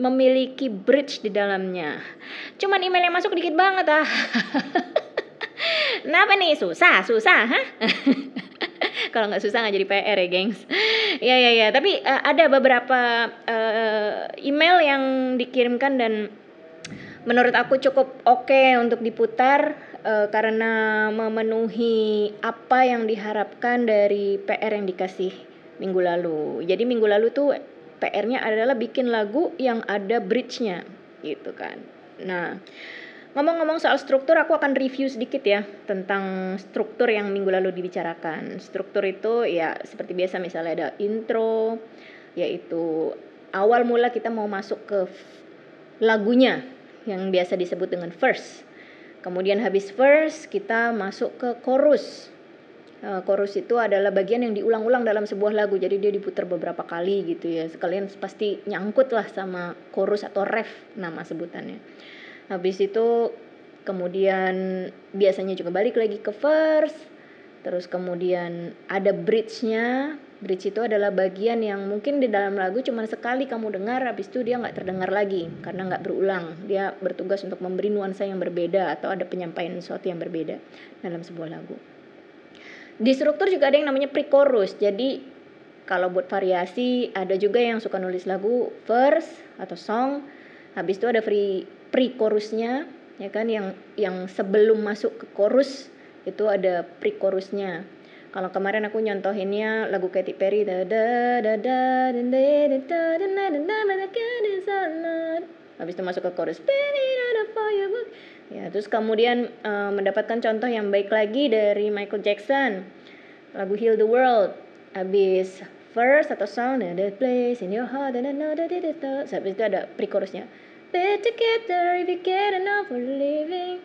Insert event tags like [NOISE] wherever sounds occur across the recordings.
memiliki bridge di dalamnya. Cuman email yang masuk dikit banget ah. [LAUGHS] Kenapa nih susah susah hah? [LAUGHS] Kalau nggak susah nggak jadi PR ya gengs. Ya ya ya. Tapi uh, ada beberapa uh, email yang dikirimkan dan menurut aku cukup oke okay untuk diputar uh, karena memenuhi apa yang diharapkan dari PR yang dikasih minggu lalu. Jadi minggu lalu tuh PR-nya adalah bikin lagu yang ada bridge-nya gitu kan. Nah, ngomong-ngomong soal struktur aku akan review sedikit ya tentang struktur yang minggu lalu dibicarakan. Struktur itu ya seperti biasa misalnya ada intro yaitu awal mula kita mau masuk ke lagunya yang biasa disebut dengan verse. Kemudian habis verse kita masuk ke chorus chorus itu adalah bagian yang diulang-ulang dalam sebuah lagu. Jadi dia diputar beberapa kali gitu ya. Sekalian pasti nyangkut lah sama chorus atau ref nama sebutannya. Habis itu kemudian biasanya juga balik lagi ke verse. Terus kemudian ada bridge-nya. Bridge itu adalah bagian yang mungkin di dalam lagu cuma sekali kamu dengar habis itu dia nggak terdengar lagi karena nggak berulang. Dia bertugas untuk memberi nuansa yang berbeda atau ada penyampaian sesuatu yang berbeda dalam sebuah lagu di struktur juga ada yang namanya pre-chorus. Jadi kalau buat variasi ada juga yang suka nulis lagu verse atau song. Habis itu ada free pre-chorusnya ya kan yang yang sebelum masuk ke chorus itu ada pre-chorusnya. Kalau kemarin aku nyontohinnya lagu Katy Perry da da da da da da da da Habis itu masuk ke chorus Ya, terus kemudian uh, mendapatkan contoh yang baik lagi dari Michael Jackson. Lagu Heal the World. Habis first atau song the place in your heart and another did it Habis itu ada pre-chorusnya. Be together if you get enough for living.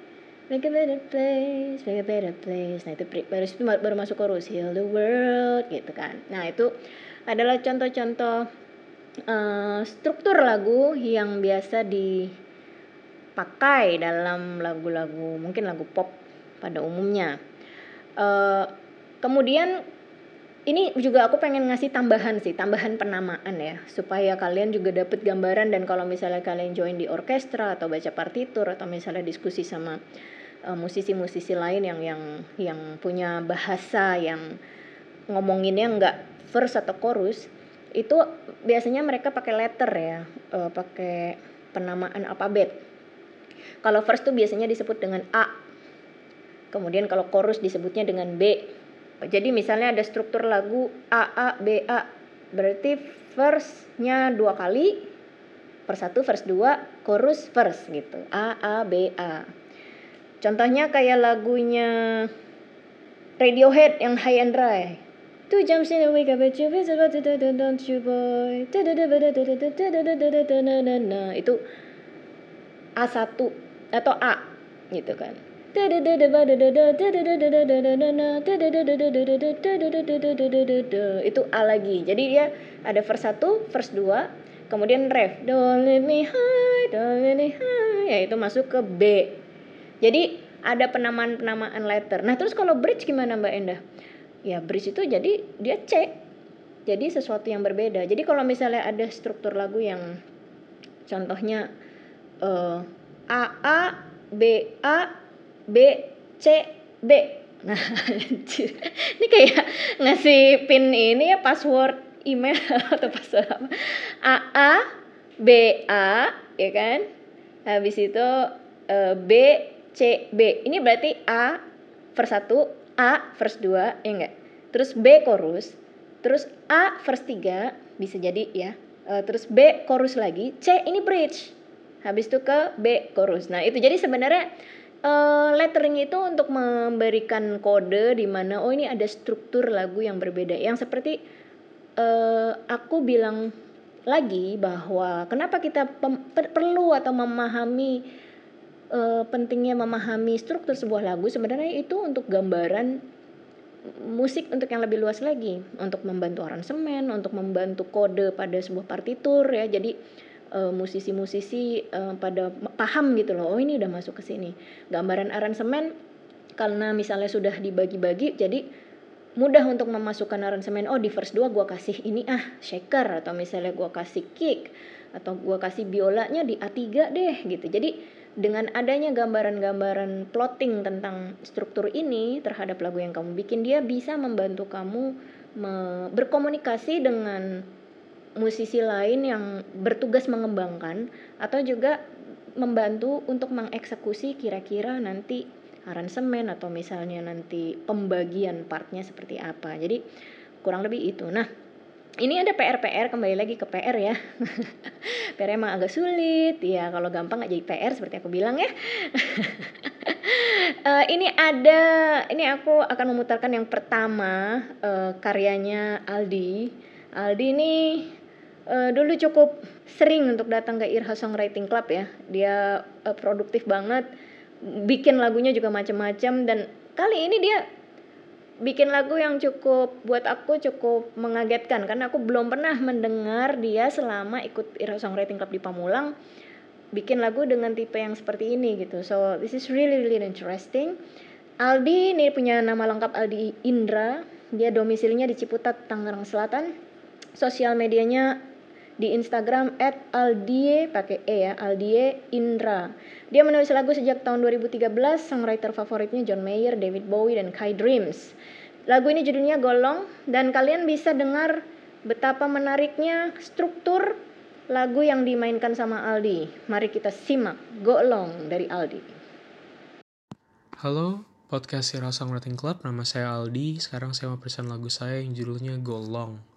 Make a better place, make a better place. Nah itu pre, baru itu baru masuk chorus Heal the world gitu kan. Nah itu adalah contoh-contoh uh, struktur lagu yang biasa di pakai dalam lagu-lagu mungkin lagu pop pada umumnya. Uh, kemudian ini juga aku pengen ngasih tambahan sih, tambahan penamaan ya, supaya kalian juga dapat gambaran dan kalau misalnya kalian join di orkestra atau baca partitur atau misalnya diskusi sama eh, musisi-musisi lain yang yang yang punya bahasa yang ngomonginnya nggak verse atau chorus, itu biasanya mereka pakai letter ya, uh, pakai penamaan alfabet kalau verse tuh biasanya disebut dengan A. Kemudian kalau chorus disebutnya dengan B. Jadi misalnya ada struktur lagu A A B A. Berarti verse-nya dua kali per satu verse dua chorus verse gitu. A A B A. Contohnya kayak lagunya Radiohead yang High and Dry. Two jumps in a week up at you, don't you boy. Itu A1 atau A gitu kan itu A lagi. Jadi dia ada verse 1 verse 2 kemudian ref. Don't let me hide don't let me hide. Ya itu masuk ke B. Jadi ada penamaan-penamaan letter. Nah terus kalau bridge gimana Mbak Endah? Ya bridge itu jadi dia C. Jadi sesuatu yang berbeda. Jadi kalau misalnya ada struktur lagu yang contohnya uh, A A B A B C B. Nah, [LAUGHS] ini kayak ngasih pin ini ya password email [LAUGHS] atau password apa? A A B A ya kan? Habis itu uh, B C B. Ini berarti A verse 1, A verse 2 ya enggak? Terus B chorus, terus A verse 3 bisa jadi ya. Uh, terus B chorus lagi, C ini bridge habis itu ke B chorus. Nah, itu jadi sebenarnya uh, lettering itu untuk memberikan kode di mana oh ini ada struktur lagu yang berbeda. Yang seperti uh, aku bilang lagi bahwa kenapa kita perlu atau memahami uh, pentingnya memahami struktur sebuah lagu sebenarnya itu untuk gambaran musik untuk yang lebih luas lagi untuk membantu aransemen untuk membantu kode pada sebuah partitur ya jadi musisi-musisi uh, pada paham gitu loh oh ini udah masuk ke sini. Gambaran aransemen karena misalnya sudah dibagi-bagi jadi mudah untuk memasukkan aransemen oh di verse 2 gua kasih ini ah shaker atau misalnya gua kasih kick atau gua kasih biolanya di A3 deh gitu. Jadi dengan adanya gambaran-gambaran plotting tentang struktur ini terhadap lagu yang kamu bikin dia bisa membantu kamu berkomunikasi dengan musisi lain yang bertugas mengembangkan atau juga membantu untuk mengeksekusi kira-kira nanti aransemen atau misalnya nanti pembagian partnya seperti apa. Jadi kurang lebih itu. Nah ini ada PR-PR kembali lagi ke PR ya. [LAUGHS] PR emang agak sulit. Ya kalau gampang nggak jadi PR seperti aku bilang ya. Uh, [LAUGHS] ini ada ini aku akan memutarkan yang pertama uh, karyanya Aldi. Aldi ini uh, dulu cukup sering untuk datang ke Irha Songwriting Club ya dia uh, produktif banget bikin lagunya juga macam-macam dan kali ini dia bikin lagu yang cukup buat aku cukup mengagetkan karena aku belum pernah mendengar dia selama ikut Ira Songwriting Club di Pamulang bikin lagu dengan tipe yang seperti ini gitu. So this is really really interesting. Aldi ini punya nama lengkap Aldi Indra. Dia domisilinya di Ciputat, Tangerang Selatan. Sosial medianya di Instagram at Aldie pakai E ya Aldie Indra. Dia menulis lagu sejak tahun 2013 songwriter favoritnya John Mayer David Bowie dan Kai Dreams. Lagu ini judulnya Golong dan kalian bisa dengar betapa menariknya struktur lagu yang dimainkan sama Aldi mari kita simak Golong dari Aldi Halo podcast Sira Songwriting Club. Nama saya Aldi sekarang saya mau present lagu saya yang judulnya Golong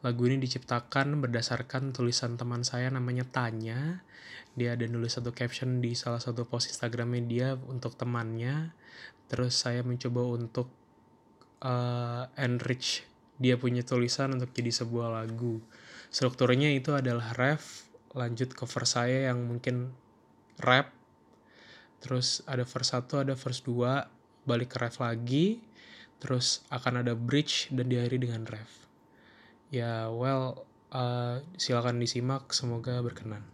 Lagu ini diciptakan berdasarkan tulisan teman saya namanya Tanya. Dia ada nulis satu caption di salah satu post Instagramnya dia untuk temannya. Terus saya mencoba untuk uh, enrich dia punya tulisan untuk jadi sebuah lagu. Strukturnya itu adalah ref, lanjut ke verse saya yang mungkin rap, terus ada verse 1, ada verse 2, balik ke ref lagi, terus akan ada bridge dan diakhiri dengan ref ya well uh, silakan disimak semoga berkenan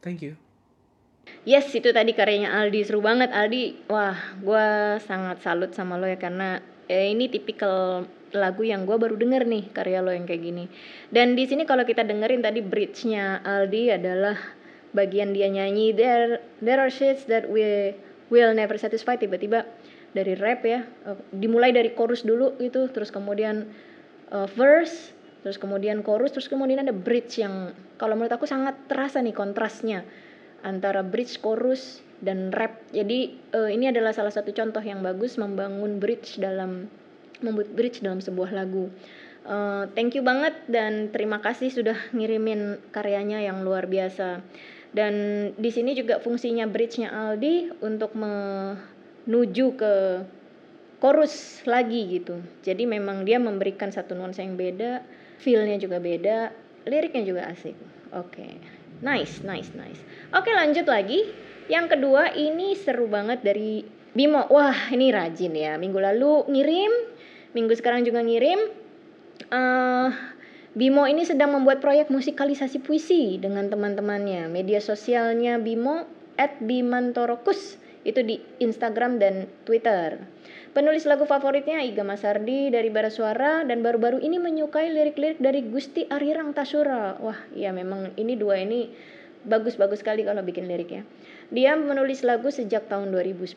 Thank you. Yes, itu tadi karyanya Aldi seru banget Aldi. Wah, gua sangat salut sama lo ya karena eh, ini tipikal lagu yang gua baru denger nih karya lo yang kayak gini. Dan di sini kalau kita dengerin tadi bridge-nya Aldi adalah bagian dia nyanyi there there are shades that we will never satisfy tiba-tiba dari rap ya eh, dimulai dari chorus dulu gitu terus kemudian eh, verse terus kemudian chorus terus kemudian ada bridge yang kalau menurut aku sangat terasa nih kontrasnya antara bridge chorus dan rap. Jadi eh, ini adalah salah satu contoh yang bagus membangun bridge dalam membuat bridge dalam sebuah lagu. Eh, thank you banget dan terima kasih sudah ngirimin karyanya yang luar biasa. Dan di sini juga fungsinya bridge-nya Aldi untuk menuju ke chorus lagi gitu. Jadi memang dia memberikan satu nuansa yang beda, feel-nya juga beda, liriknya juga asik. Oke. Nice, nice, nice. Oke, lanjut lagi. Yang kedua ini seru banget dari Bimo. Wah, ini rajin ya. Minggu lalu ngirim, minggu sekarang juga ngirim. eh Bimo ini sedang membuat proyek musikalisasi puisi dengan teman-temannya. Media sosialnya Bimo @bimantorokus itu di Instagram dan Twitter. Penulis lagu favoritnya Iga Masardi dari Bara Suara dan baru-baru ini menyukai lirik-lirik dari Gusti Arirang Tasura. Wah, ya memang ini dua ini bagus-bagus sekali kalau bikin lirik ya. Dia menulis lagu sejak tahun 2010.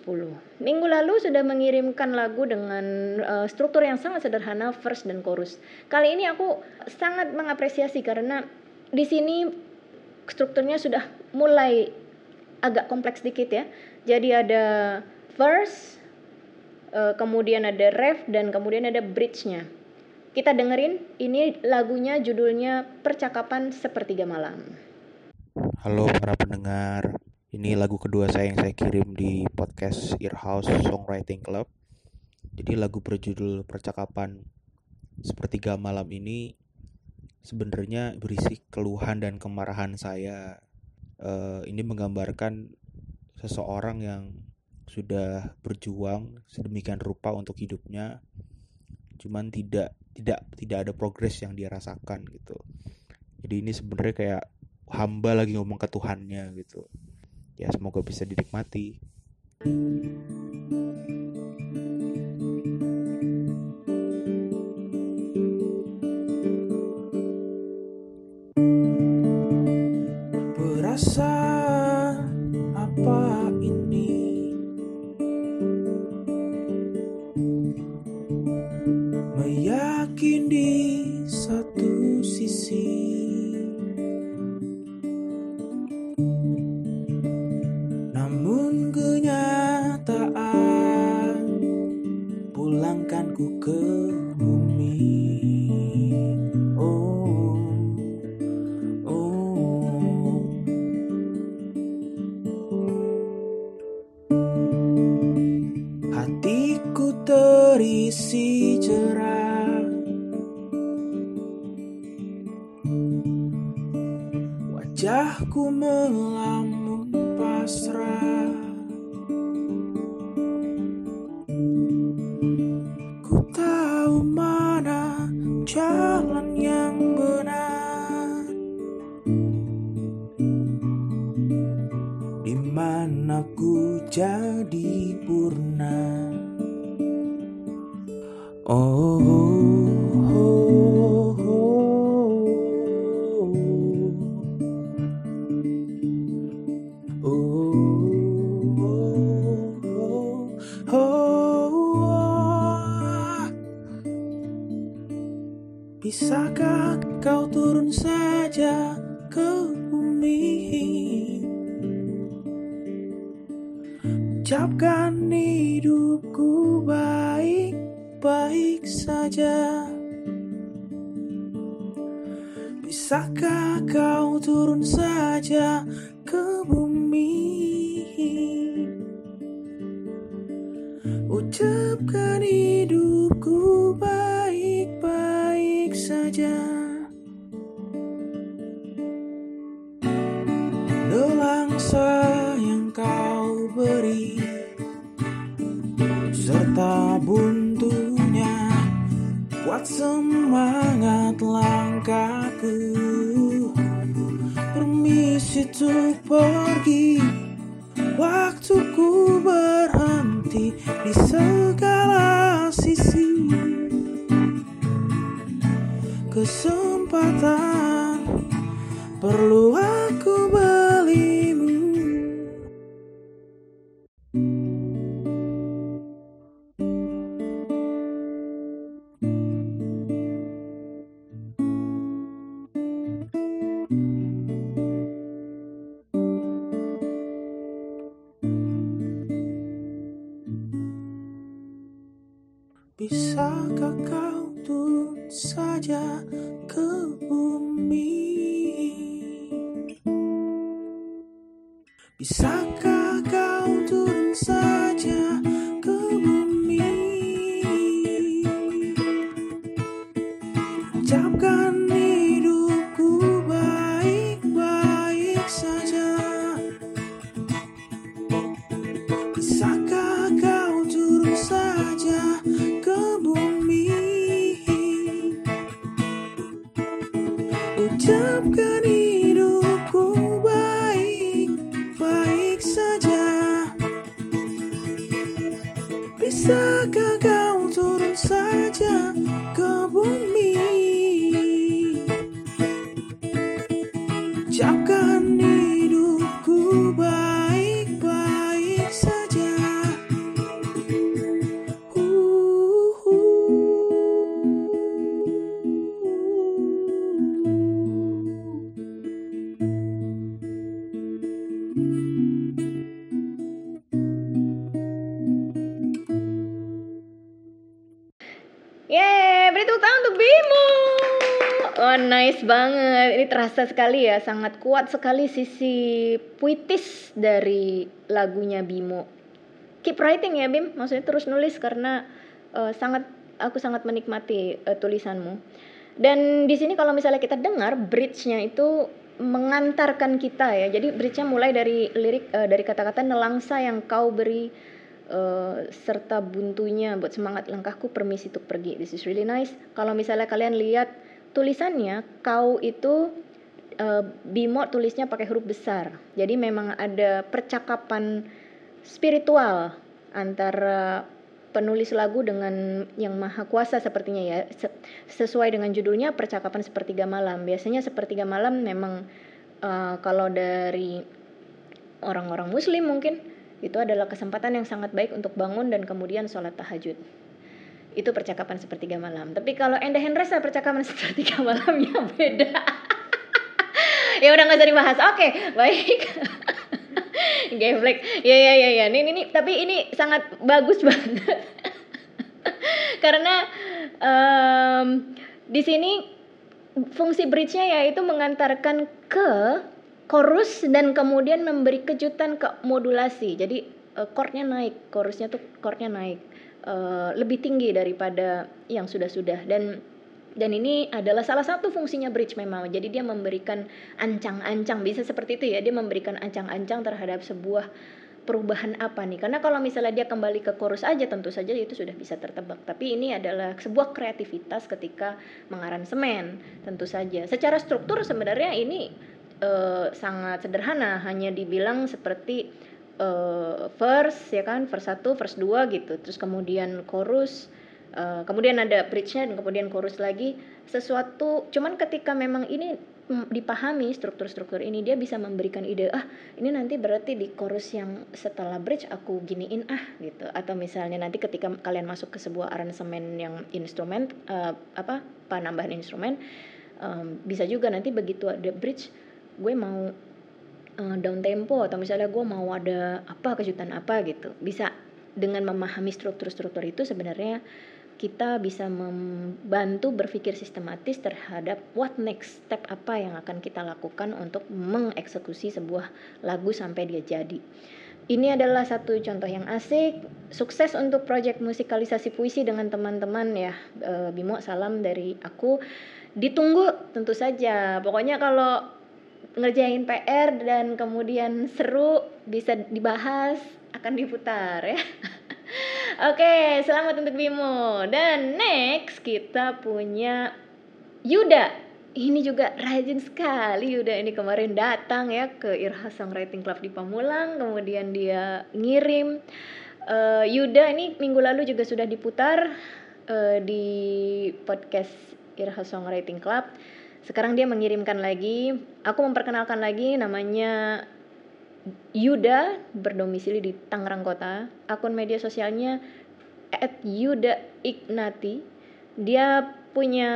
Minggu lalu sudah mengirimkan lagu dengan uh, struktur yang sangat sederhana verse dan chorus. Kali ini aku sangat mengapresiasi karena di sini strukturnya sudah mulai agak kompleks dikit ya. Jadi ada verse, uh, kemudian ada ref dan kemudian ada bridge-nya. Kita dengerin, ini lagunya judulnya Percakapan Sepertiga Malam. Halo para pendengar, ini lagu kedua saya yang saya kirim di podcast Earhouse Songwriting Club. Jadi lagu berjudul Percakapan Sepertiga Malam ini sebenarnya berisi keluhan dan kemarahan saya. Eh, ini menggambarkan seseorang yang sudah berjuang sedemikian rupa untuk hidupnya, cuman tidak tidak tidak ada progres yang dia rasakan gitu. Jadi ini sebenarnya kayak hamba lagi ngomong ke Tuhannya gitu. Ya semoga bisa dinikmati. Berasa perlu nice banget. Ini terasa sekali ya, sangat kuat sekali sisi puitis dari lagunya Bimo. Keep writing ya, Bim. Maksudnya terus nulis karena eh, sangat aku sangat menikmati eh, tulisanmu. Dan di sini kalau misalnya kita dengar bridge-nya itu mengantarkan kita ya. Jadi bridge-nya mulai dari lirik eh, dari kata-kata nelangsa yang kau beri eh, serta buntunya buat semangat langkahku permisi untuk pergi. This is really nice. Kalau misalnya kalian lihat tulisannya, kau itu eh, Bimo tulisnya pakai huruf besar. Jadi memang ada percakapan spiritual antara penulis lagu dengan yang maha kuasa sepertinya ya. Se- sesuai dengan judulnya percakapan sepertiga malam. Biasanya sepertiga malam memang eh, kalau dari orang-orang muslim mungkin itu adalah kesempatan yang sangat baik untuk bangun dan kemudian sholat tahajud itu percakapan sepertiga malam. Tapi kalau Enda Hendresa percakapan [LAUGHS] sepertiga malamnya beda. [LAUGHS] Ya udah nggak usah dibahas. Oke baik. [LAUGHS] Geblek. Ya ya ya ya. Ini, ini. Tapi ini sangat bagus banget. Karena em, di sini fungsi bridge-nya yaitu mengantarkan ke chorus dan kemudian memberi kejutan ke modulasi. Jadi eh, chordnya naik, chorusnya tuh chordnya naik eh, lebih tinggi daripada yang sudah-sudah. Dan dan ini adalah salah satu fungsinya bridge memang. Jadi dia memberikan ancang-ancang bisa seperti itu ya. Dia memberikan ancang-ancang terhadap sebuah perubahan apa nih. Karena kalau misalnya dia kembali ke chorus aja tentu saja itu sudah bisa tertebak. Tapi ini adalah sebuah kreativitas ketika mengaransemen tentu saja. Secara struktur sebenarnya ini eh, sangat sederhana. Hanya dibilang seperti eh, verse ya kan? Verse 1 verse 2 gitu. Terus kemudian chorus eh, kemudian ada bridge-nya dan kemudian chorus lagi. Sesuatu cuman ketika memang ini mm, dipahami struktur-struktur ini dia bisa memberikan ide ah ini nanti berarti di chorus yang setelah bridge aku giniin ah gitu. Atau misalnya nanti ketika kalian masuk ke sebuah aransemen yang instrumen eh, apa penambahan instrumen em, bisa juga nanti begitu ada bridge gue mau eh, down tempo atau misalnya gue mau ada apa kejutan apa gitu bisa dengan memahami struktur-struktur itu sebenarnya kita bisa membantu berpikir sistematis terhadap what next step apa yang akan kita lakukan untuk mengeksekusi sebuah lagu sampai dia jadi. Ini adalah satu contoh yang asik. Sukses untuk proyek musikalisasi puisi dengan teman-teman ya. Eh, Bimo salam dari aku. Ditunggu tentu saja. Pokoknya kalau ngerjain PR dan kemudian seru bisa dibahas akan diputar ya. [LAUGHS] Oke, selamat untuk Bimo. Dan next kita punya Yuda. ini juga rajin sekali udah ini kemarin datang ya ke Irha Songwriting Club di Pamulang kemudian dia ngirim Eh, Yuda ini minggu lalu juga sudah diputar eh, di podcast Irha Songwriting Club sekarang dia mengirimkan lagi aku memperkenalkan lagi namanya Yuda berdomisili di Tangerang Kota akun media sosialnya Yuda Ignati dia punya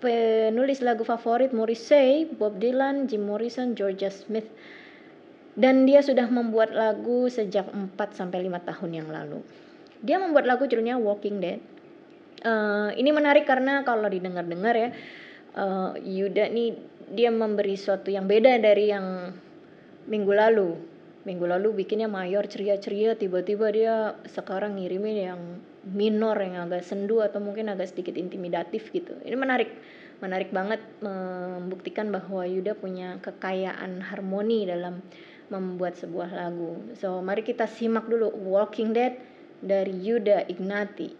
penulis lagu favorit Morrissey, Bob Dylan, Jim Morrison, Georgia Smith dan dia sudah membuat lagu sejak 4 sampai 5 tahun yang lalu. Dia membuat lagu judulnya Walking Dead. Uh, ini menarik karena kalau didengar-dengar ya, uh, Yuda nih dia memberi sesuatu yang beda dari yang minggu lalu. Minggu lalu bikinnya mayor ceria-ceria, tiba-tiba dia sekarang ngirimin yang minor yang agak sendu atau mungkin agak sedikit intimidatif gitu. Ini menarik menarik banget membuktikan bahwa Yuda punya kekayaan harmoni dalam membuat sebuah lagu. So, mari kita simak dulu Walking Dead dari Yuda Ignati.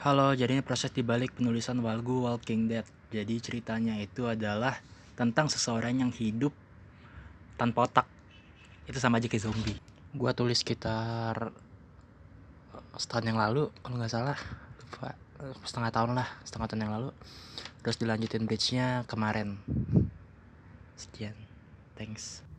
Halo, jadi ini proses dibalik penulisan lagu Walking Dead. Jadi ceritanya itu adalah tentang seseorang yang hidup tanpa otak. Itu sama aja kayak zombie. Gua tulis sekitar setahun yang lalu, kalau nggak salah, setengah tahun lah, setengah tahun yang lalu. Terus dilanjutin bridge-nya kemarin. Sekian. Thanks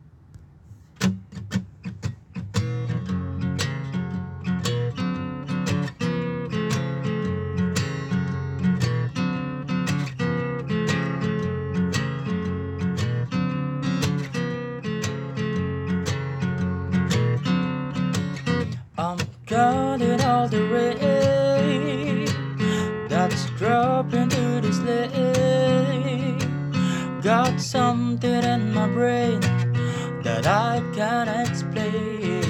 I'm cutting all the rain that's dropping to this lake. Got something in my brain that I can't explain.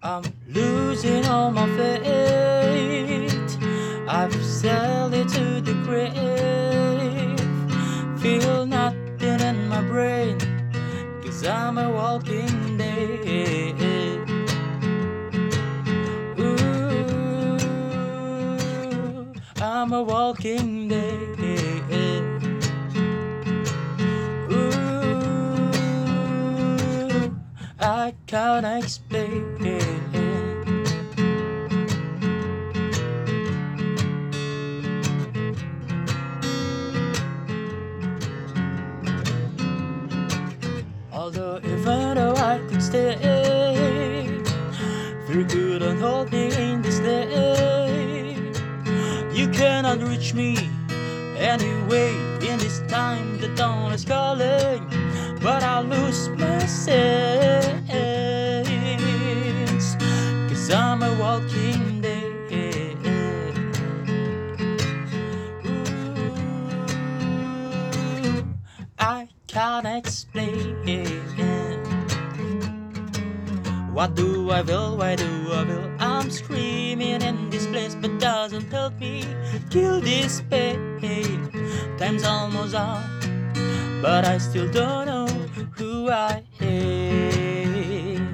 I'm losing all my faith. I've sailed it to the grave. Feel nothing in my brain. Cause I'm a walking I'm a walking dead. Ooh, I can't explain. Although even though I could stay, cannot reach me anyway. In this time, the dawn is calling, but I lose my sense. Cause I'm a walking dead. I can't explain. What do I feel? Why do I feel? Screaming in this place, but doesn't help me kill this pain. Time's almost up, but I still don't know who I am.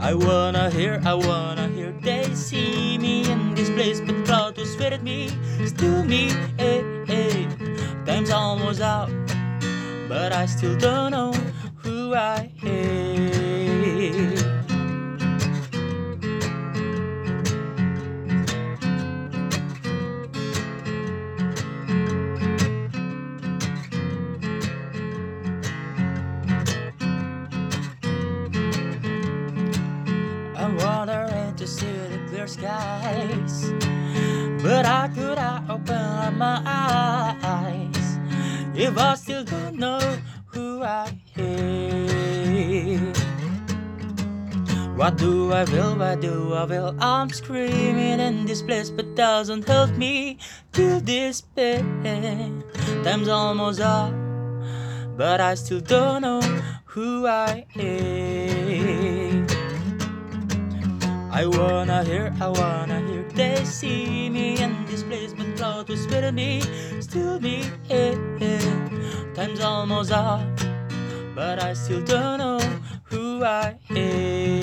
I wanna hear, I wanna hear. They see me in this place, but proud to swear me, still me. Hey, hey. Time's almost up, but I still don't know who I am. What do I will, What do I will? I'm screaming in this place, but doesn't help me this pain. Time's almost up, but I still don't know who I am. I wanna hear, I wanna hear. They see me in this place, but cloud was with me, still me. Time's almost up, but I still don't know who I am.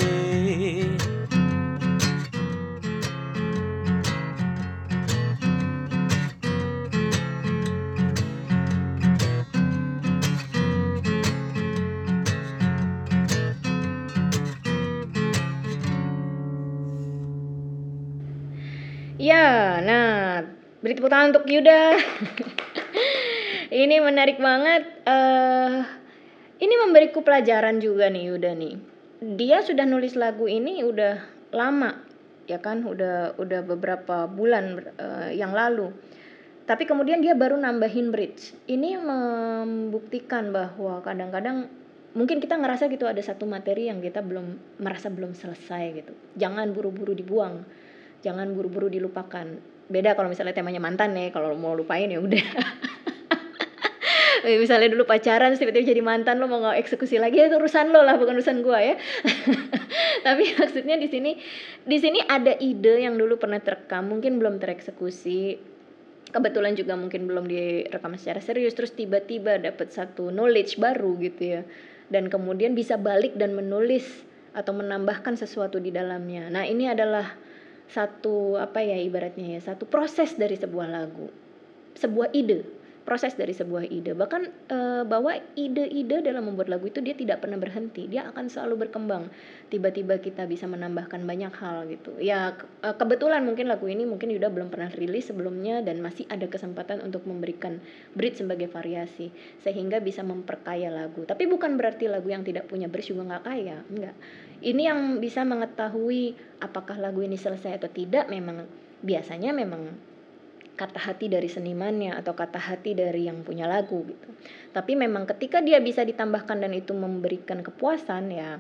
Nah, beri tepuk tangan untuk Yuda. [LAUGHS] ini menarik banget. eh ini memberiku pelajaran juga nih Yuda nih. Dia sudah nulis lagu ini udah lama, ya kan? Udah udah beberapa bulan eh, yang lalu. Tapi kemudian dia baru nambahin bridge. Ini membuktikan bahwa kadang-kadang mungkin kita ngerasa gitu ada satu materi yang kita belum merasa belum selesai gitu. Jangan buru-buru dibuang jangan buru-buru dilupakan beda kalau misalnya temanya mantan nih kalau mau lupain ya udah. [LAUGHS] Misalnya dulu pacaran tiba-tiba jadi mantan lo mau nggak eksekusi lagi? Ya itu urusan lo lah bukan urusan gua ya. [LAUGHS] Tapi maksudnya di sini di sini ada ide yang dulu pernah terekam mungkin belum tereksekusi. Kebetulan juga mungkin belum direkam secara serius terus tiba-tiba dapat satu knowledge baru gitu ya. Dan kemudian bisa balik dan menulis atau menambahkan sesuatu di dalamnya. Nah ini adalah satu apa ya ibaratnya ya satu proses dari sebuah lagu. Sebuah ide proses dari sebuah ide. Bahkan e, bahwa ide-ide dalam membuat lagu itu dia tidak pernah berhenti. Dia akan selalu berkembang. Tiba-tiba kita bisa menambahkan banyak hal gitu. Ya ke, e, kebetulan mungkin lagu ini mungkin Yuda belum pernah rilis sebelumnya dan masih ada kesempatan untuk memberikan bridge sebagai variasi sehingga bisa memperkaya lagu. Tapi bukan berarti lagu yang tidak punya bridge juga nggak kaya enggak ini yang bisa mengetahui apakah lagu ini selesai atau tidak memang biasanya memang kata hati dari senimannya atau kata hati dari yang punya lagu gitu. Tapi memang ketika dia bisa ditambahkan dan itu memberikan kepuasan ya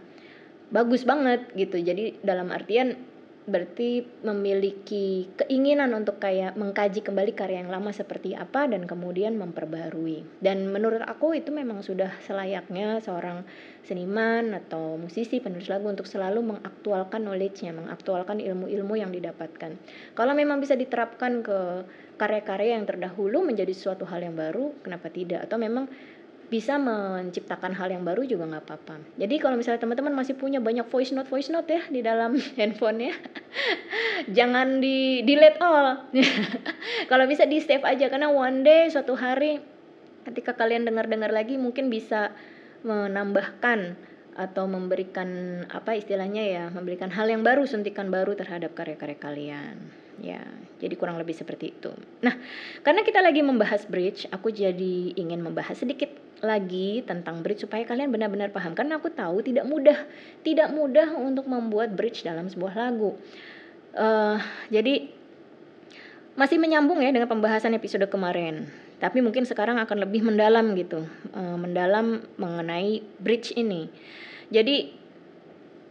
bagus banget gitu. Jadi dalam artian berarti memiliki keinginan untuk kayak mengkaji kembali karya yang lama seperti apa dan kemudian memperbarui. Dan menurut aku itu memang sudah selayaknya seorang seniman atau musisi penulis lagu untuk selalu mengaktualkan knowledge-nya, mengaktualkan ilmu-ilmu yang didapatkan. Kalau memang bisa diterapkan ke karya-karya yang terdahulu menjadi suatu hal yang baru, kenapa tidak? Atau memang bisa menciptakan hal yang baru juga nggak apa-apa. Jadi kalau misalnya teman-teman masih punya banyak voice note voice note ya di dalam [LAUGHS] handphone ya, jangan di delete all. [LAUGHS] kalau bisa di save aja karena one day suatu hari ketika kalian dengar-dengar lagi mungkin bisa menambahkan atau memberikan apa istilahnya ya, memberikan hal yang baru, suntikan baru terhadap karya-karya kalian. Ya, jadi kurang lebih seperti itu. Nah, karena kita lagi membahas bridge, aku jadi ingin membahas sedikit lagi tentang bridge supaya kalian benar-benar paham. Karena aku tahu tidak mudah tidak mudah untuk membuat bridge dalam sebuah lagu. Uh, jadi masih menyambung ya dengan pembahasan episode kemarin. Tapi mungkin sekarang akan lebih mendalam gitu. Uh, mendalam mengenai bridge ini. Jadi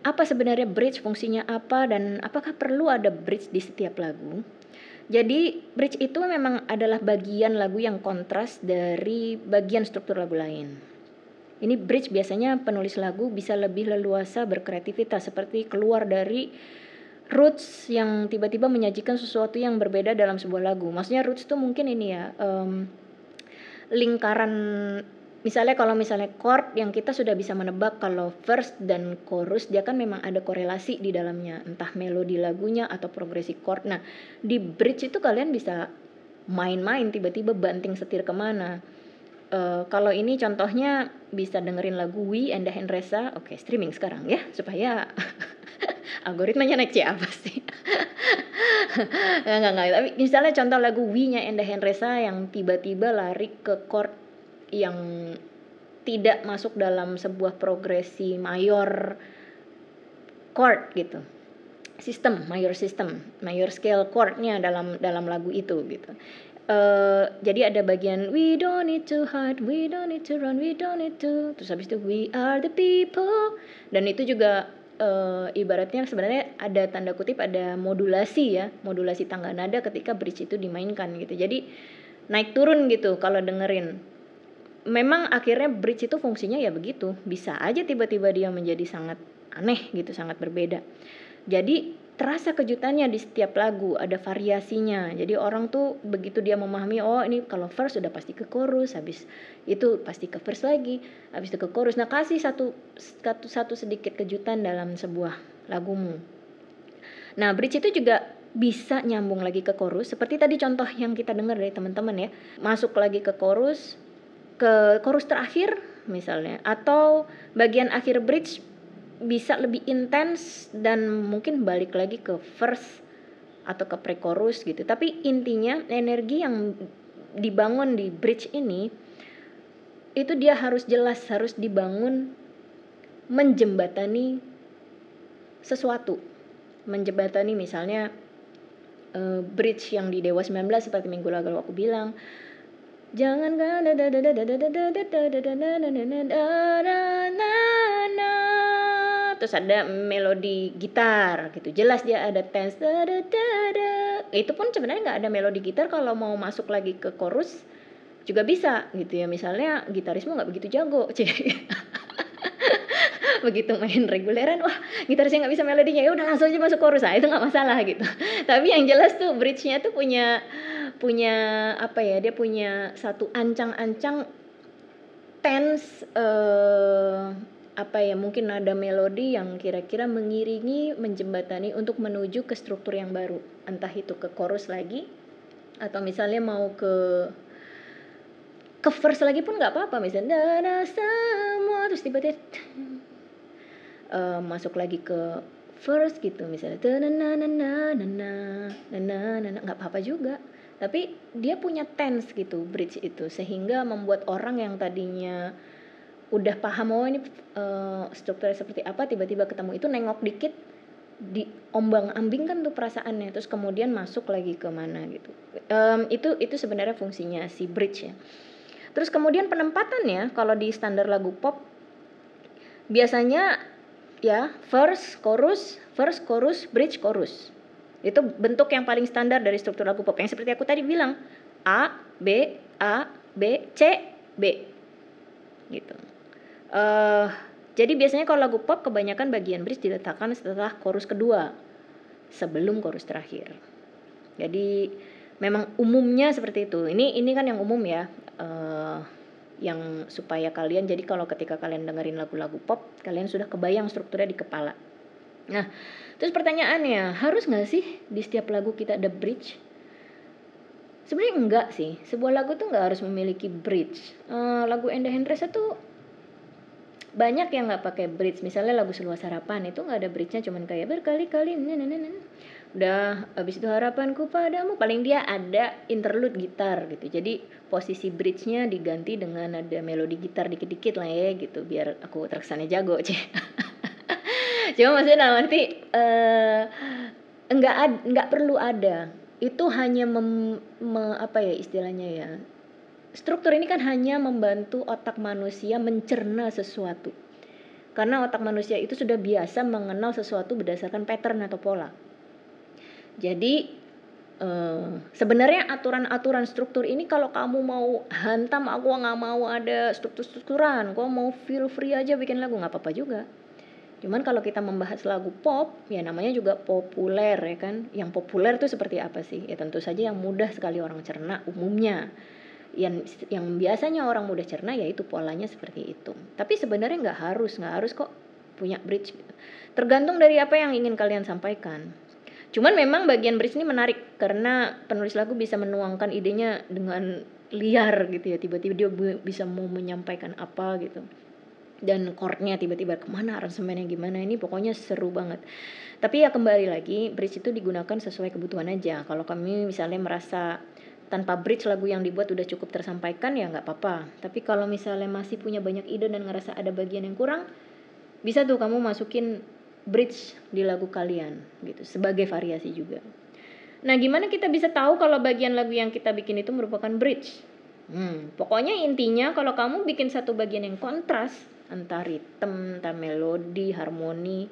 apa sebenarnya bridge? Fungsinya apa? Dan apakah perlu ada bridge di setiap lagu jadi bridge itu memang adalah bagian lagu yang kontras dari bagian struktur lagu lain. Ini bridge biasanya penulis lagu bisa lebih leluasa berkreativitas seperti keluar dari roots yang tiba-tiba menyajikan sesuatu yang berbeda dalam sebuah lagu. Maksudnya roots itu mungkin ini ya um, lingkaran misalnya kalau misalnya chord yang kita sudah bisa menebak kalau verse dan chorus dia kan memang ada korelasi di dalamnya entah melodi lagunya atau progresi chord. Nah di bridge itu kalian bisa main-main tiba-tiba banting setir ke mana. Uh, kalau ini contohnya bisa dengerin lagu We and Reza oke okay, streaming sekarang ya supaya [LAUGHS] algoritmanya naik apa sih? [LAUGHS] Nggak nggak tapi misalnya contoh lagu We nya Enda Reza yang tiba-tiba lari ke chord yang tidak masuk dalam sebuah progresi mayor chord gitu. Sistem mayor sistem mayor scale chordnya dalam dalam lagu itu gitu. Uh, jadi ada bagian we don't need to hide we don't need to run we don't need to. Terus habis itu we are the people. Dan itu juga uh, ibaratnya sebenarnya ada tanda kutip ada modulasi ya modulasi tangga nada ketika bridge itu dimainkan gitu. Jadi naik turun gitu kalau dengerin memang akhirnya bridge itu fungsinya ya begitu. Bisa aja tiba-tiba dia menjadi sangat aneh gitu sangat berbeda. Jadi terasa kejutannya di setiap lagu ada variasinya. Jadi orang tuh begitu dia memahami oh ini kalau verse sudah pasti ke chorus habis itu pasti ke verse lagi habis itu ke chorus. Nah kasih satu satu satu sedikit kejutan dalam sebuah lagumu. Nah bridge itu juga bisa nyambung lagi ke chorus. Seperti tadi contoh yang kita dengar dari teman-teman ya. Masuk lagi ke chorus ke chorus terakhir misalnya atau bagian akhir bridge bisa lebih intens dan mungkin balik lagi ke verse atau ke pre-chorus gitu. Tapi intinya energi yang dibangun di bridge ini itu dia harus jelas harus dibangun menjembatani sesuatu. Menjembatani misalnya eh, bridge yang di Dewa 19 seperti minggu lalu aku bilang Jangan terus ada melodi gitar gitu jelas dia ada tense itu pun sebenarnya nggak ada melodi gitar kalau mau masuk lagi ke chorus juga bisa gitu ya misalnya gitarismu nggak begitu jago cek begitu main reguleran wah gitarisnya nggak bisa melodinya ya udah langsung aja masuk chorus. Nah itu nggak masalah gitu. [LAUGHS] Tapi yang jelas tuh bridge-nya tuh punya punya apa ya dia punya satu ancang-ancang tense eh, apa ya mungkin ada melodi yang kira-kira mengiringi menjembatani untuk menuju ke struktur yang baru. Entah itu ke chorus lagi atau misalnya mau ke ke verse lagi pun nggak apa-apa. Misalnya dana semua terus tiba-tiba uh, masuk lagi ke verse gitu. Misalnya nggak apa-apa juga. Tapi dia punya tense gitu bridge itu. Sehingga membuat orang yang tadinya udah paham oh ini uh, strukturnya seperti apa tiba-tiba ketemu itu nengok dikit di ombang ambing kan tuh perasaannya. Terus kemudian masuk lagi ke mana gitu. Um, itu itu sebenarnya fungsinya si bridge ya. Terus kemudian penempatannya kalau di standar lagu pop biasanya ya verse chorus verse chorus bridge chorus. Itu bentuk yang paling standar dari struktur lagu pop. Yang seperti aku tadi bilang A B A B C B. Gitu. Uh, jadi biasanya kalau lagu pop kebanyakan bagian bridge diletakkan setelah chorus kedua sebelum chorus terakhir. Jadi memang umumnya seperti itu. Ini ini kan yang umum ya. Uh, yang supaya kalian jadi kalau ketika kalian dengerin lagu-lagu pop kalian sudah kebayang strukturnya di kepala. Nah terus pertanyaannya harus nggak sih di setiap lagu kita ada bridge? Sebenarnya enggak sih. Sebuah lagu tuh nggak harus memiliki bridge. Uh, lagu Enda Hendresa tuh banyak yang nggak pakai bridge. Misalnya lagu seluas harapan itu nggak ada bridge-nya cuman kayak berkali-kali udah habis itu harapanku padamu paling dia ada interlude gitar gitu jadi posisi bridge-nya diganti dengan ada melodi gitar dikit-dikit lah ya gitu biar aku terkesannya jago cek [LAUGHS] cuma maksudnya dalam arti uh, enggak ad, enggak perlu ada itu hanya mem, me, apa ya istilahnya ya struktur ini kan hanya membantu otak manusia mencerna sesuatu. Karena otak manusia itu sudah biasa mengenal sesuatu berdasarkan pattern atau pola. Jadi eh, sebenarnya aturan-aturan struktur ini kalau kamu mau hantam aku nggak mau ada struktur-strukturan, kau mau feel free aja bikin lagu nggak apa-apa juga. Cuman kalau kita membahas lagu pop, ya namanya juga populer ya kan. Yang populer itu seperti apa sih? Ya tentu saja yang mudah sekali orang cerna umumnya yang yang biasanya orang mudah cerna yaitu polanya seperti itu tapi sebenarnya nggak harus nggak harus kok punya bridge tergantung dari apa yang ingin kalian sampaikan cuman memang bagian bridge ini menarik karena penulis lagu bisa menuangkan idenya dengan liar gitu ya. Tiba-tiba dia bisa mau menyampaikan apa gitu. Dan chordnya tiba-tiba ke mana aransemennya gimana ini pokoknya seru banget. Tapi ya kembali lagi bridge itu digunakan sesuai kebutuhan aja. Kalau kami misalnya merasa tanpa bridge lagu yang dibuat udah cukup tersampaikan ya nggak apa-apa. Tapi kalau misalnya masih punya banyak ide dan ngerasa ada bagian yang kurang bisa tuh kamu masukin bridge di lagu kalian gitu. Sebagai variasi juga. Nah gimana kita bisa tahu kalau bagian lagu yang kita bikin itu merupakan bridge? Hmm, pokoknya intinya kalau kamu bikin satu bagian yang kontras entah ritme entah melodi harmoni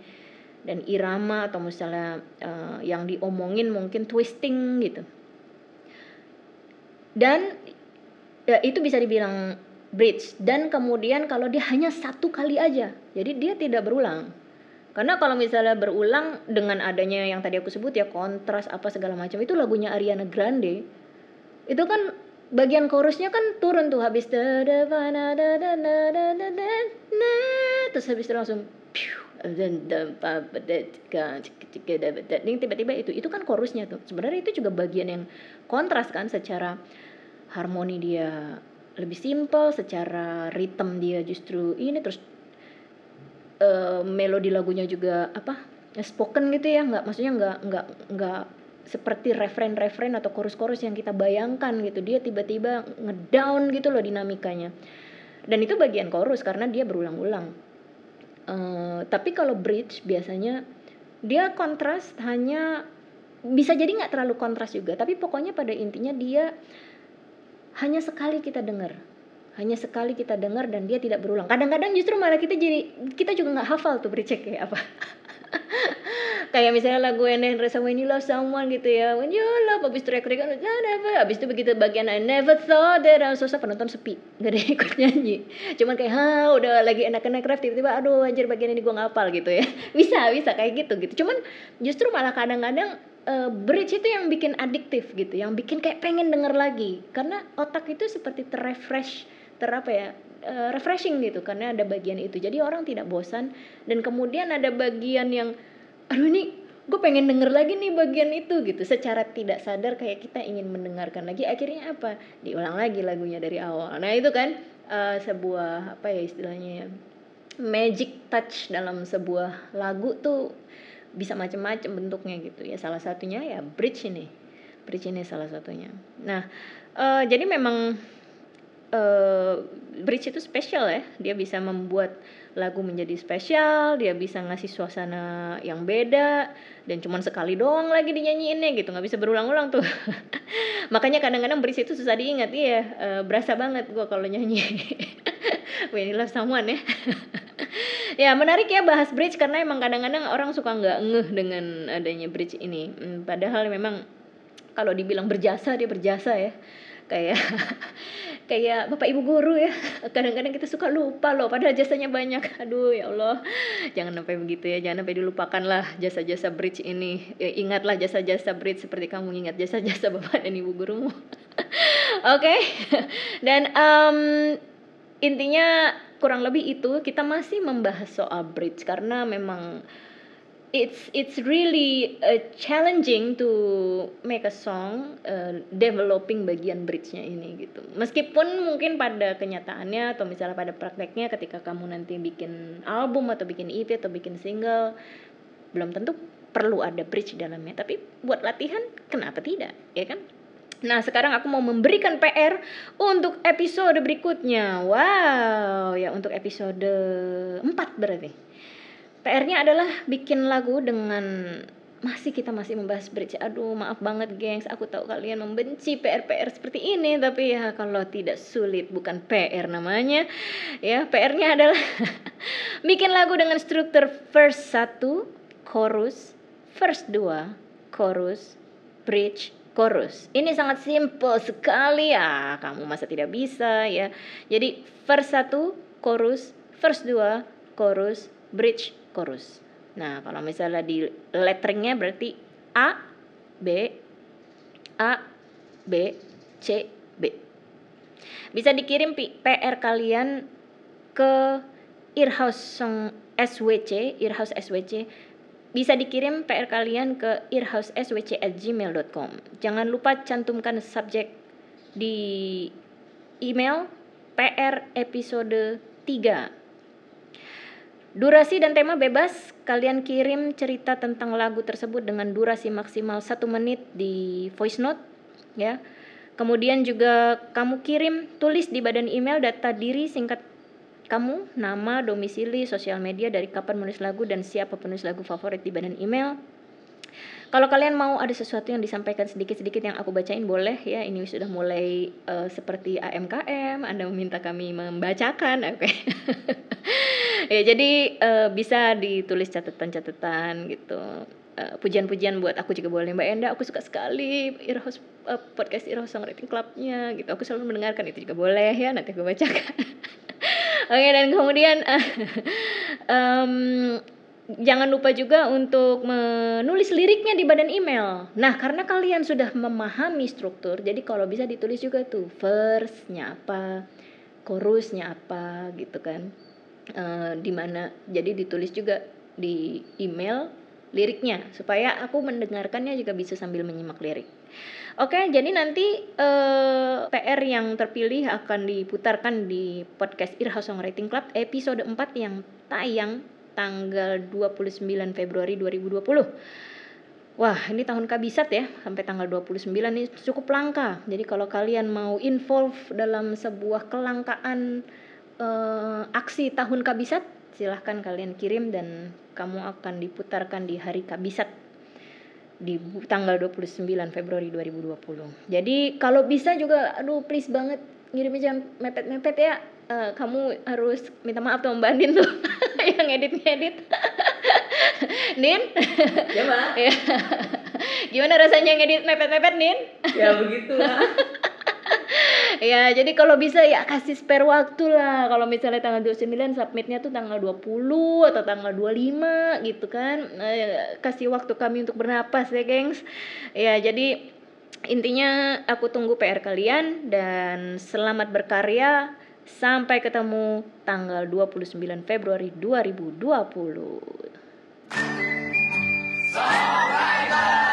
dan irama atau misalnya uh, yang diomongin mungkin twisting gitu. Dan ya, itu bisa dibilang bridge. Dan kemudian kalau dia hanya satu kali aja jadi dia tidak berulang karena kalau misalnya berulang dengan adanya yang tadi aku sebut ya kontras apa segala macam itu lagunya Ariana Grande itu kan bagian chorusnya kan turun tuh habis terus habis itu langsung tiba-tiba itu itu kan chorusnya tuh. Sebenarnya itu juga bagian yang kontras kan secara harmoni dia lebih simple secara ritme dia justru ini terus uh, melodi lagunya juga apa spoken gitu ya nggak maksudnya nggak nggak nggak seperti referen-referen atau chorus-chorus yang kita bayangkan gitu. Dia tiba-tiba ngedown gitu loh dinamikanya. Dan itu bagian chorus karena dia berulang-ulang. Eh, tapi kalau bridge biasanya dia kontras hanya bisa jadi nggak terlalu kontras juga tapi pokoknya pada intinya dia hanya sekali kita dengar hanya sekali kita dengar dan dia tidak berulang. Kadang-kadang justru malah kita jadi kita juga nggak hafal tuh bridge kayak apa? [LAUGHS] Kayak misalnya lagu yang rasa when you love someone gitu ya. When you love abis teriak-teriak "I never abis itu begitu bagian I never thought that I was so sad," penonton sepi. Nggak ada ikut nyanyi. Cuman kayak ha udah lagi enak-enak ref tiba-tiba aduh anjir bagian ini gua ngapal gitu ya. [LAUGHS] Bisa bisa kayak gitu gitu. Cuman justru malah kadang-kadang eh, bridge itu yang bikin adiktif gitu yang bikin kayak pengen denger lagi. Karena otak itu seperti terrefresh ter apa ya eh, refreshing gitu karena ada bagian itu. Jadi orang tidak bosan dan kemudian ada bagian yang aduh ini gue pengen denger lagi nih bagian itu gitu. Secara tidak sadar kayak kita ingin mendengarkan lagi akhirnya apa? Diulang lagi lagunya dari awal. Nah itu kan eh, sebuah apa ya istilahnya ya magic touch dalam sebuah lagu tuh bisa macam-macam bentuknya gitu ya. Salah satunya ya bridge ini. Bridge ini salah satunya. Nah eh, jadi memang eh, bridge itu spesial ya. Dia bisa membuat lagu menjadi spesial dia bisa ngasih suasana yang beda dan cuman sekali doang lagi dinyanyiinnya gitu. Nggak bisa berulang-ulang tuh. [LAUGHS] Makanya kadang-kadang bridge itu susah diingat. Iya eh, berasa banget gua kalau nyanyi. [LAUGHS] When you love someone ya. [LAUGHS] Ya menarik ya bahas bridge karena emang kadang-kadang orang suka nggak ngeh dengan adanya bridge ini. Hmm, padahal memang kalau dibilang berjasa dia berjasa ya. Kayak kayak bapak ibu guru ya. [LAUGHS] Kadang-kadang kita suka lupa loh padahal jasanya banyak. Aduh ya Allah. Jangan sampai begitu ya jangan sampai dilupakan lah jasa-jasa bridge ini. Ya, ingatlah jasa-jasa bridge seperti kamu ingat jasa-jasa [LAUGHS] bapak dan ibu gurumu. [LAUGHS] Oke. Dan em, intinya kurang lebih itu kita masih membahas soal bridge karena memang it's it's really uh, challenging to make a song uh, developing bagian bridge-nya ini gitu. Meskipun mungkin pada kenyataannya atau misalnya pada prakteknya ketika kamu nanti bikin album atau bikin EP atau bikin single belum tentu perlu ada bridge dalamnya, tapi buat latihan kenapa tidak, ya kan? Nah, sekarang aku mau memberikan PR untuk episode berikutnya. Wow, ya untuk episode 4 berarti. PR-nya adalah bikin lagu dengan masih kita masih membahas bridge. Aduh, maaf banget gengs, aku tahu kalian membenci PR-PR seperti ini, tapi ya kalau tidak sulit bukan PR namanya. Ya, PR-nya adalah [LAUGHS] bikin lagu dengan struktur verse 1, chorus, verse 2, chorus, bridge, chorus. Ini sangat simple sekali ya. Kamu masa tidak bisa ya. Jadi verse 1, chorus, verse 2, chorus, bridge, chorus. Nah, kalau misalnya di letteringnya berarti A, B, A, B, C, B. Bisa dikirim PR kalian ke Earhouse SWC, Earhouse SWC. Bisa dikirim PR kalian ke earhouseswc@gmail.com. Jangan lupa cantumkan subjek di email PR episode 3 Durasi dan tema bebas, kalian kirim cerita tentang lagu tersebut dengan durasi maksimal satu menit di voice note, ya. Kemudian juga kamu kirim tulis di badan email data diri singkat kamu, nama, domisili, sosial media, dari kapan menulis lagu dan siapa penulis lagu favorit di badan email. Kalau kalian mau ada sesuatu yang disampaikan sedikit-sedikit yang aku bacain boleh ya. Ini sudah mulai eh, seperti AMKM, Anda meminta kami membacakan, [LAUGHS] oke. ya jadi eh, bisa ditulis catatan-catatan gitu. Eh, pujian-pujian buat aku juga boleh Mbak Enda, aku suka sekali Earhouse eh, podcast Earhouse Songwriting Clubnya gitu. Aku selalu mendengarkan itu juga boleh ya, nanti aku bacakan. [LAUGHS] Oke dan kemudian [LAUGHS] em, jangan lupa juga untuk menulis liriknya di badan email. Nah, karena kalian sudah memahami struktur, jadi kalau bisa ditulis juga tuh verse-nya apa, chorusnya apa gitu kan. Eh, di mana jadi ditulis juga di email liriknya supaya aku mendengarkannya juga bisa sambil menyimak lirik. Oke, jadi nanti eh, PR yang terpilih akan diputarkan di podcast Earhouse Songwriting Club episode 4 yang tayang tanggal 29 Februari 2020. Wah, ini tahun kabisat ya, sampai tanggal 29 ini cukup langka. Jadi kalau kalian mau involve dalam sebuah kelangkaan eh, aksi tahun kabisat, silahkan kalian kirim dan kamu akan diputarkan di hari kabisat di tanggal 29 Februari 2020. Jadi kalau bisa juga aduh please banget ngirimnya jangan mepet-mepet ya. Eh, kamu harus minta maaf tuh Mbak Andin tuh [LAUGHS] yang edit-ngedit. [LAUGHS] Nin? Ya, Mbak. [LAUGHS] Ya. Gimana rasanya ngedit mepet-mepet, Nin? Ya begitu lah. ya, jadi kalau bisa ya kasih spare waktu lah. Kalau misalnya tanggal 29 submitnya tuh tanggal 20 atau tanggal 25 gitu kan. Eh, kasih waktu kami untuk bernapas ya, gengs. Ya, jadi intinya aku tunggu PR kalian dan selamat berkarya. Sampai ketemu tanggal 29 Februari 2020. Survivor!